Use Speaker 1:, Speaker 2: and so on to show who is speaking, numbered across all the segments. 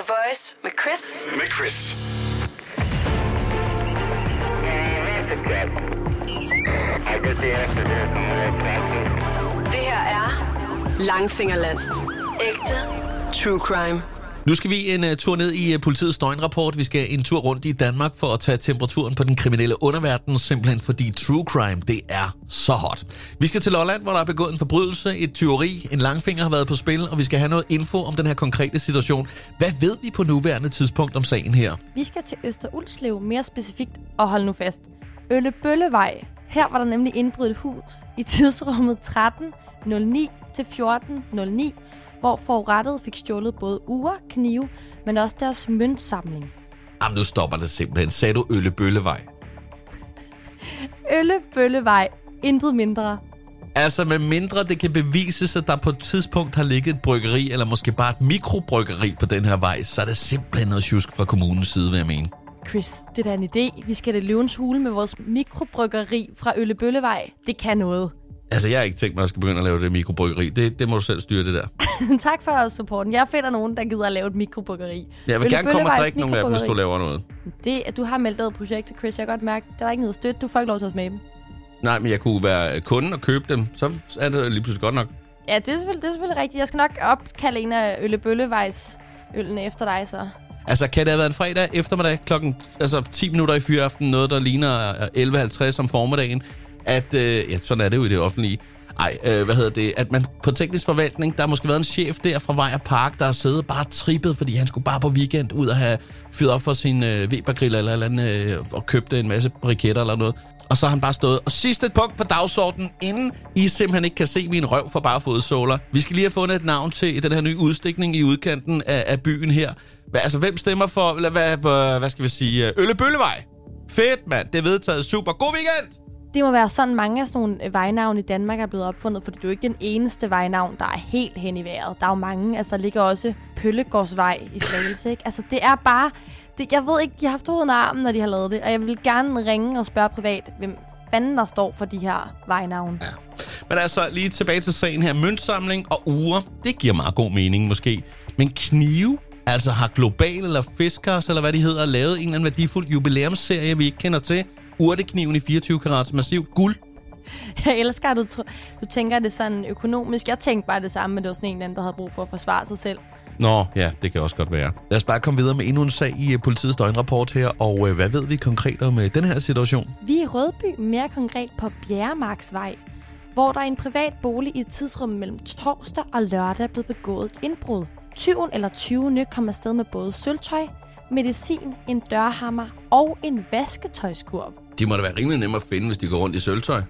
Speaker 1: The Voice med Chris.
Speaker 2: Med Chris.
Speaker 1: Det her er Langfingerland. Ægte true crime.
Speaker 3: Nu skal vi en uh, tur ned i uh, politiets døgnrapport. Vi skal en tur rundt i Danmark for at tage temperaturen på den kriminelle underverden, simpelthen fordi true crime, det er så hot. Vi skal til Lolland, hvor der er begået en forbrydelse, et tyveri, en langfinger har været på spil, og vi skal have noget info om den her konkrete situation. Hvad ved vi på nuværende tidspunkt om sagen her?
Speaker 4: Vi skal til Øster Ulslev, mere specifikt, og hold nu fast. Øllebøllevej. Her var der nemlig indbrudt hus i tidsrummet 13.09 til 14.09, hvor forurettede fik stjålet både uger, knive, men også deres møntsamling.
Speaker 3: Jamen, nu stopper det simpelthen. Sagde du Øllebøllevej?
Speaker 4: Øllebøllevej. Intet mindre.
Speaker 3: Altså, med mindre det kan bevises, at der på et tidspunkt har ligget et bryggeri, eller måske bare et mikrobryggeri på den her vej, så er det simpelthen noget tjusk fra kommunens side, vil jeg mene.
Speaker 4: Chris, det er da en idé. Vi skal det løvens hule med vores mikrobryggeri fra Øllebøllevej. Det kan noget.
Speaker 3: Altså, jeg har ikke tænkt mig, at jeg skal begynde at lave det mikrobryggeri. Det, det må du selv styre, det der.
Speaker 4: tak for supporten. Jeg finder nogen, der gider at lave et mikrobryggeri.
Speaker 3: Jeg vil gerne komme og drikke nogle af dem, hvis du laver noget.
Speaker 4: Det, at du har meldt ud projektet, Chris, jeg kan godt mærke, der er ikke noget støtte. Du får ikke lov til at smage dem.
Speaker 3: Nej, men jeg kunne være kunde og købe dem. Så er det lige pludselig godt nok.
Speaker 4: Ja, det er selvfølgelig, det er selvfølgelig rigtigt. Jeg skal nok opkalde en af Øllebøllevejs ølene efter dig, så.
Speaker 3: Altså, kan det have været en fredag eftermiddag klokken altså 10 minutter i fyraften, noget der ligner øh, 11.50 om formiddagen, at, øh, ja, sådan er det jo i det offentlige, ej, øh, hvad hedder det, at man på teknisk forvaltning, der har måske været en chef der fra Vejer Park, der har siddet bare trippet, fordi han skulle bare på weekend ud og have fyret op for sin øh, Webergrill eller, eller andet, øh, og købte øh, en masse briketter eller noget. Og så har han bare stået. Og sidste punkt på dagsordenen, inden I simpelthen ikke kan se min røv for bare fodsåler. Vi skal lige have fundet et navn til den her nye udstikning i udkanten af, af byen her. Hva, altså, hvem stemmer for, hvad, hvad, hvad skal vi sige, øh, Øllebøllevej? Fedt, mand. Det er vedtaget. Super. God weekend!
Speaker 4: Det må være sådan, mange af sådan nogle øh, vejnavne i Danmark er blevet opfundet, for det er jo ikke den eneste vejnavn, der er helt hen i vejret. Der er jo mange, altså der ligger også Pøllegårdsvej i Slagelse, ikke? Altså det er bare, det, jeg ved ikke, de har haft hovedet under armen, når de har lavet det, og jeg vil gerne ringe og spørge privat, hvem fanden der står for de her vejnavne. Ja.
Speaker 3: Men altså, lige tilbage til sagen her. Møntsamling og uger, det giver meget god mening måske. Men knive, altså har Global eller Fiskars, eller hvad de hedder, lavet en eller anden værdifuld jubilæumsserie, vi ikke kender til. Urtekniven i 24 karats massiv guld.
Speaker 4: Jeg elsker, at du, du tænker det sådan økonomisk. Jeg tænkte bare det samme, men det var sådan en eller anden, der havde brug for at forsvare sig selv.
Speaker 3: Nå, ja, det kan også godt være. Lad os bare komme videre med endnu en sag i uh, politiets døgnrapport her. Og uh, hvad ved vi konkret om uh, den her situation?
Speaker 4: Vi er i Rødby, mere konkret på Bjerremarksvej, hvor der i en privat bolig i et tidsrum mellem torsdag og lørdag er blevet begået et indbrud. Tyven eller tyvene kom afsted med både sølvtøj, medicin, en dørhammer og en vasketøjskurv.
Speaker 3: De må da være rimelig nemme at finde, hvis de går rundt i sølvtøj.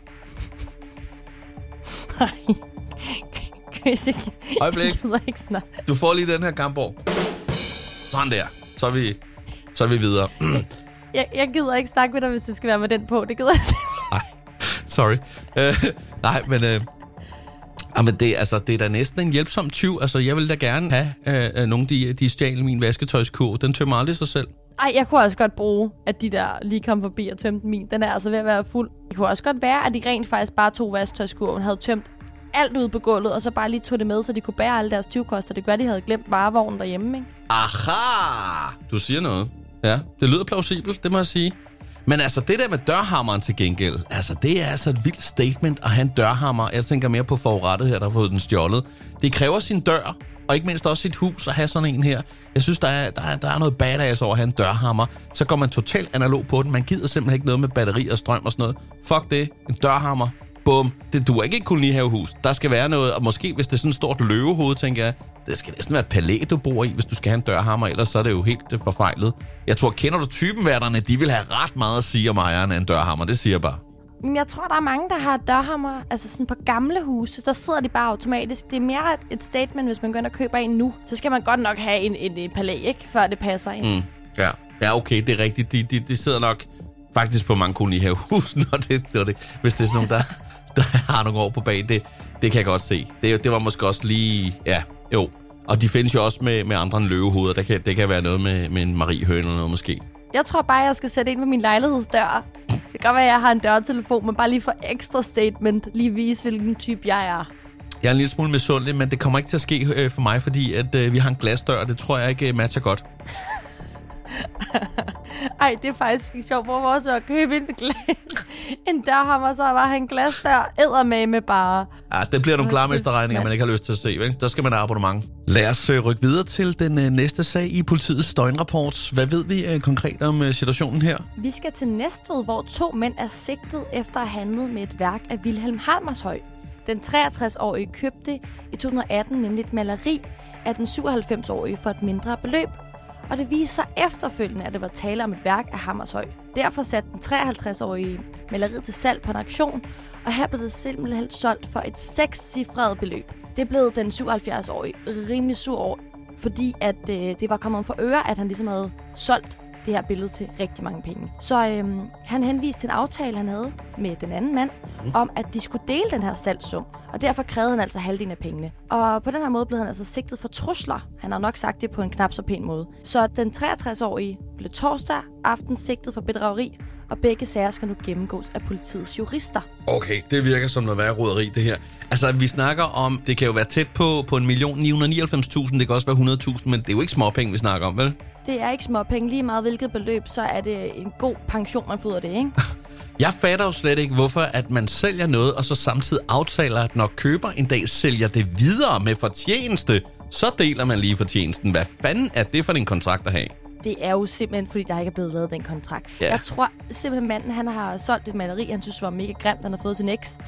Speaker 4: Chris, jeg, jeg gider ikke snakke.
Speaker 3: Du får lige den her kampborg. Sådan der. Så er vi, så er vi videre.
Speaker 4: Jeg, jeg gider ikke snakke med dig, hvis det skal være med den på. Det gider jeg.
Speaker 3: Nej, sorry. Uh, nej, men... Uh, Jamen, det, altså, det er da næsten en hjælpsom tyv. Altså, jeg vil da gerne have uh, nogen, de, de stjal min vasketøjskurv. Den tømmer aldrig sig selv.
Speaker 4: Ej, jeg kunne også godt bruge, at de der lige kom forbi og tømte min. Den er altså ved at være fuld. Det kunne også godt være, at de rent faktisk bare tog vasketøjskurven, havde tømt alt ud på gulvet, og så bare lige tog det med, så de kunne bære alle deres 20 koster. Det gør, de havde glemt varevognen derhjemme, ikke?
Speaker 3: Aha! Du siger noget. Ja, det lyder plausibelt, det må jeg sige. Men altså, det der med dørhammeren til gengæld, altså, det er altså et vildt statement at have en dørhammer. Jeg tænker mere på forurettet her, der har fået den stjålet. Det kræver sin dør, og ikke mindst også sit hus at have sådan en her. Jeg synes, der er, der er, der er noget badass over at have en dørhammer. Så går man totalt analog på den. Man gider simpelthen ikke noget med batteri og strøm og sådan noget. Fuck det. En dørhammer. Bum. Det duer ikke et kolonihavehus. Der skal være noget, og måske hvis det er sådan et stort løvehoved, tænker jeg, det skal næsten være et palæ, du bor i, hvis du skal have en dørhammer, ellers så er det jo helt øh, forfejlet. Jeg tror, kender du typenværterne, de vil have ret meget at sige om ejeren af en dørhammer, det siger jeg bare.
Speaker 4: Men jeg tror, der er mange, der har dørhammer, altså sådan på gamle huse, der sidder de bare automatisk. Det er mere et, statement, hvis man går ind og køber en nu. Så skal man godt nok have en, en, en palæ, ikke? Før det passer ind.
Speaker 3: Mm. Ja. ja, okay, det er rigtigt. De, de, de sidder nok faktisk på mange kolonihavehus, når det, når det, hvis det er sådan nogen, der, der har nogle år på banen. Det, det kan jeg godt se. Det, det var måske også lige... Ja, jo. Og de findes jo også med, med andre end løvehoveder. Der kan, det kan være noget med, med en Marie Høn eller noget måske.
Speaker 4: Jeg tror bare, jeg skal sætte ind på min lejlighedsdør. Det kan godt være, at jeg har en dørtelefon, men bare lige for ekstra statement. Lige vise, hvilken type jeg er.
Speaker 3: Jeg er en lille smule misundelig, men det kommer ikke til at ske øh, for mig, fordi at, øh, vi har en glasdør, og det tror jeg ikke øh, matcher godt.
Speaker 4: Ej, det er faktisk sjovt. Hvor vores at købe en, glas, en dørhammer, så var han glasdør æder med bare.
Speaker 3: Ja, det bliver nogle klarmesterregninger, man ikke har lyst til at se, vel? Der skal man have abonnement. Lad os øh, rykke videre til den øh, næste sag i politiets døgnrapport. Hvad ved vi øh, konkret om øh, situationen her?
Speaker 4: Vi skal til Næstved, hvor to mænd er sigtet efter at have handlet med et værk af Wilhelm Halmershøj. Den 63-årige købte i 2018 nemlig et maleri af den 97-årige for et mindre beløb. Og det viste sig efterfølgende, at det var tale om et værk af Hammershøj. Derfor satte den 53-årige maleriet til salg på en auktion, og her blev det simpelthen solgt for et sekscifret beløb. Det blev den 77-årige rimelig sur over, fordi at øh, det var kommet for øre, at han ligesom havde solgt det her billede til rigtig mange penge. Så øhm, han henviste til en aftale, han havde med den anden mand, mm. om at de skulle dele den her salgssum. Og derfor krævede han altså halvdelen af pengene. Og på den her måde blev han altså sigtet for trusler. Han har nok sagt det på en knap så pæn måde. Så den 63-årige blev torsdag aften sigtet for bedrageri, og begge sager skal nu gennemgås af politiets jurister.
Speaker 3: Okay, det virker som noget værre roderi, det her. Altså, vi snakker om, det kan jo være tæt på, på en million 999.000, det kan også være 100.000, men det er jo ikke småpenge, vi snakker om, vel?
Speaker 4: Det er ikke små penge. Lige meget hvilket beløb, så er det en god pension, man får af det, ikke?
Speaker 3: Jeg fatter jo slet ikke, hvorfor at man sælger noget, og så samtidig aftaler, at når køber en dag sælger det videre med fortjeneste, så deler man lige fortjenesten. Hvad fanden er det for en kontrakt at have?
Speaker 4: Det er jo simpelthen, fordi der ikke er blevet lavet den kontrakt.
Speaker 3: Ja.
Speaker 4: Jeg tror simpelthen, manden han har solgt et maleri, han synes var mega grimt, han har fået sin eks.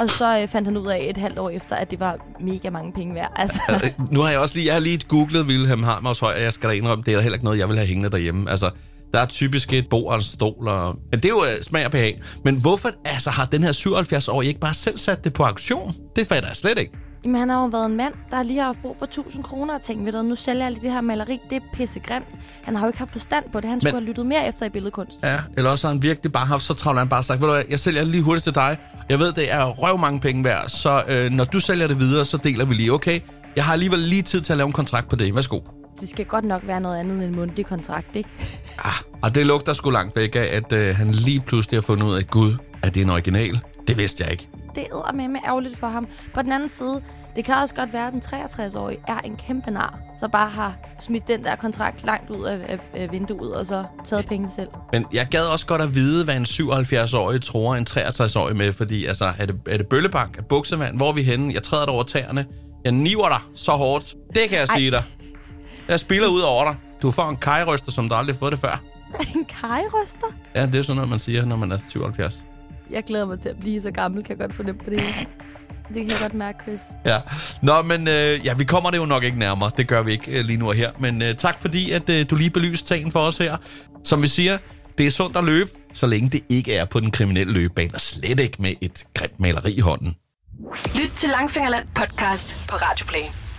Speaker 4: Og så øh, fandt han ud af et halvt år efter, at det var mega mange penge værd. Altså.
Speaker 3: Øh, øh, nu har jeg også lige, jeg har lige googlet Wilhelm Hammers og jeg skal da indrømme, det er heller ikke noget, jeg vil have hængende derhjemme. Altså, der er typisk et bord og en stol. Og... Men det er jo øh, smag og behag. Men hvorfor altså, har den her 77 år ikke bare selv sat det på auktion? Det fatter jeg slet ikke.
Speaker 4: Jamen, han har jo været en mand, der lige har haft brug for 1000 kroner og tænkt, ved du, nu sælger jeg lige det her maleri, det er pissegrimt. Han har jo ikke haft forstand på det, han Men... skulle have lyttet mere efter i billedkunst.
Speaker 3: Ja, eller også har han virkelig bare haft så travlt, han bare sagt, ved du hvad, jeg sælger lige hurtigt til dig. Jeg ved, det er røv mange penge værd, så øh, når du sælger det videre, så deler vi lige, okay? Jeg har alligevel lige tid til at lave en kontrakt på det. Værsgo.
Speaker 4: Det skal godt nok være noget andet end en mundtlig kontrakt, ikke?
Speaker 3: Ah, og det lugter sgu langt væk af, at øh, han lige pludselig har fundet ud af, Gud, at det er en original. Det vidste jeg ikke.
Speaker 4: Det er med med ærgerligt for ham. På den anden side, det kan også godt være, at den 63-årige er en kæmpe nar, så bare har smidt den der kontrakt langt ud af, af vinduet, og så taget penge selv.
Speaker 3: Men jeg gad også godt at vide, hvad en 77-årig tror en 63-årig med, fordi altså, er det, er det bøllebank, er buksevand, hvor er vi henne? Jeg træder dig over tæerne. Jeg niver dig så hårdt. Det kan jeg Ej. sige dig. Jeg spiller ud over dig. Du får en kajryster, som du aldrig har fået det før.
Speaker 4: En kajryster?
Speaker 3: Ja, det er sådan noget, man siger, når man er 77.
Speaker 4: Jeg glæder mig til at blive så gammel, kan jeg godt fornemme på det. Det kan jeg godt mærke, Chris.
Speaker 3: Ja. Nå, men øh, ja, vi kommer det jo nok ikke nærmere. Det gør vi ikke øh, lige nu og her. Men øh, tak fordi, at øh, du lige belyste sagen for os her. Som vi siger, det er sundt at løbe, så længe det ikke er på den kriminelle løbebane, og slet ikke med et grimt maleri i hånden.
Speaker 1: Lyt til Langfingerland podcast på Radio Play.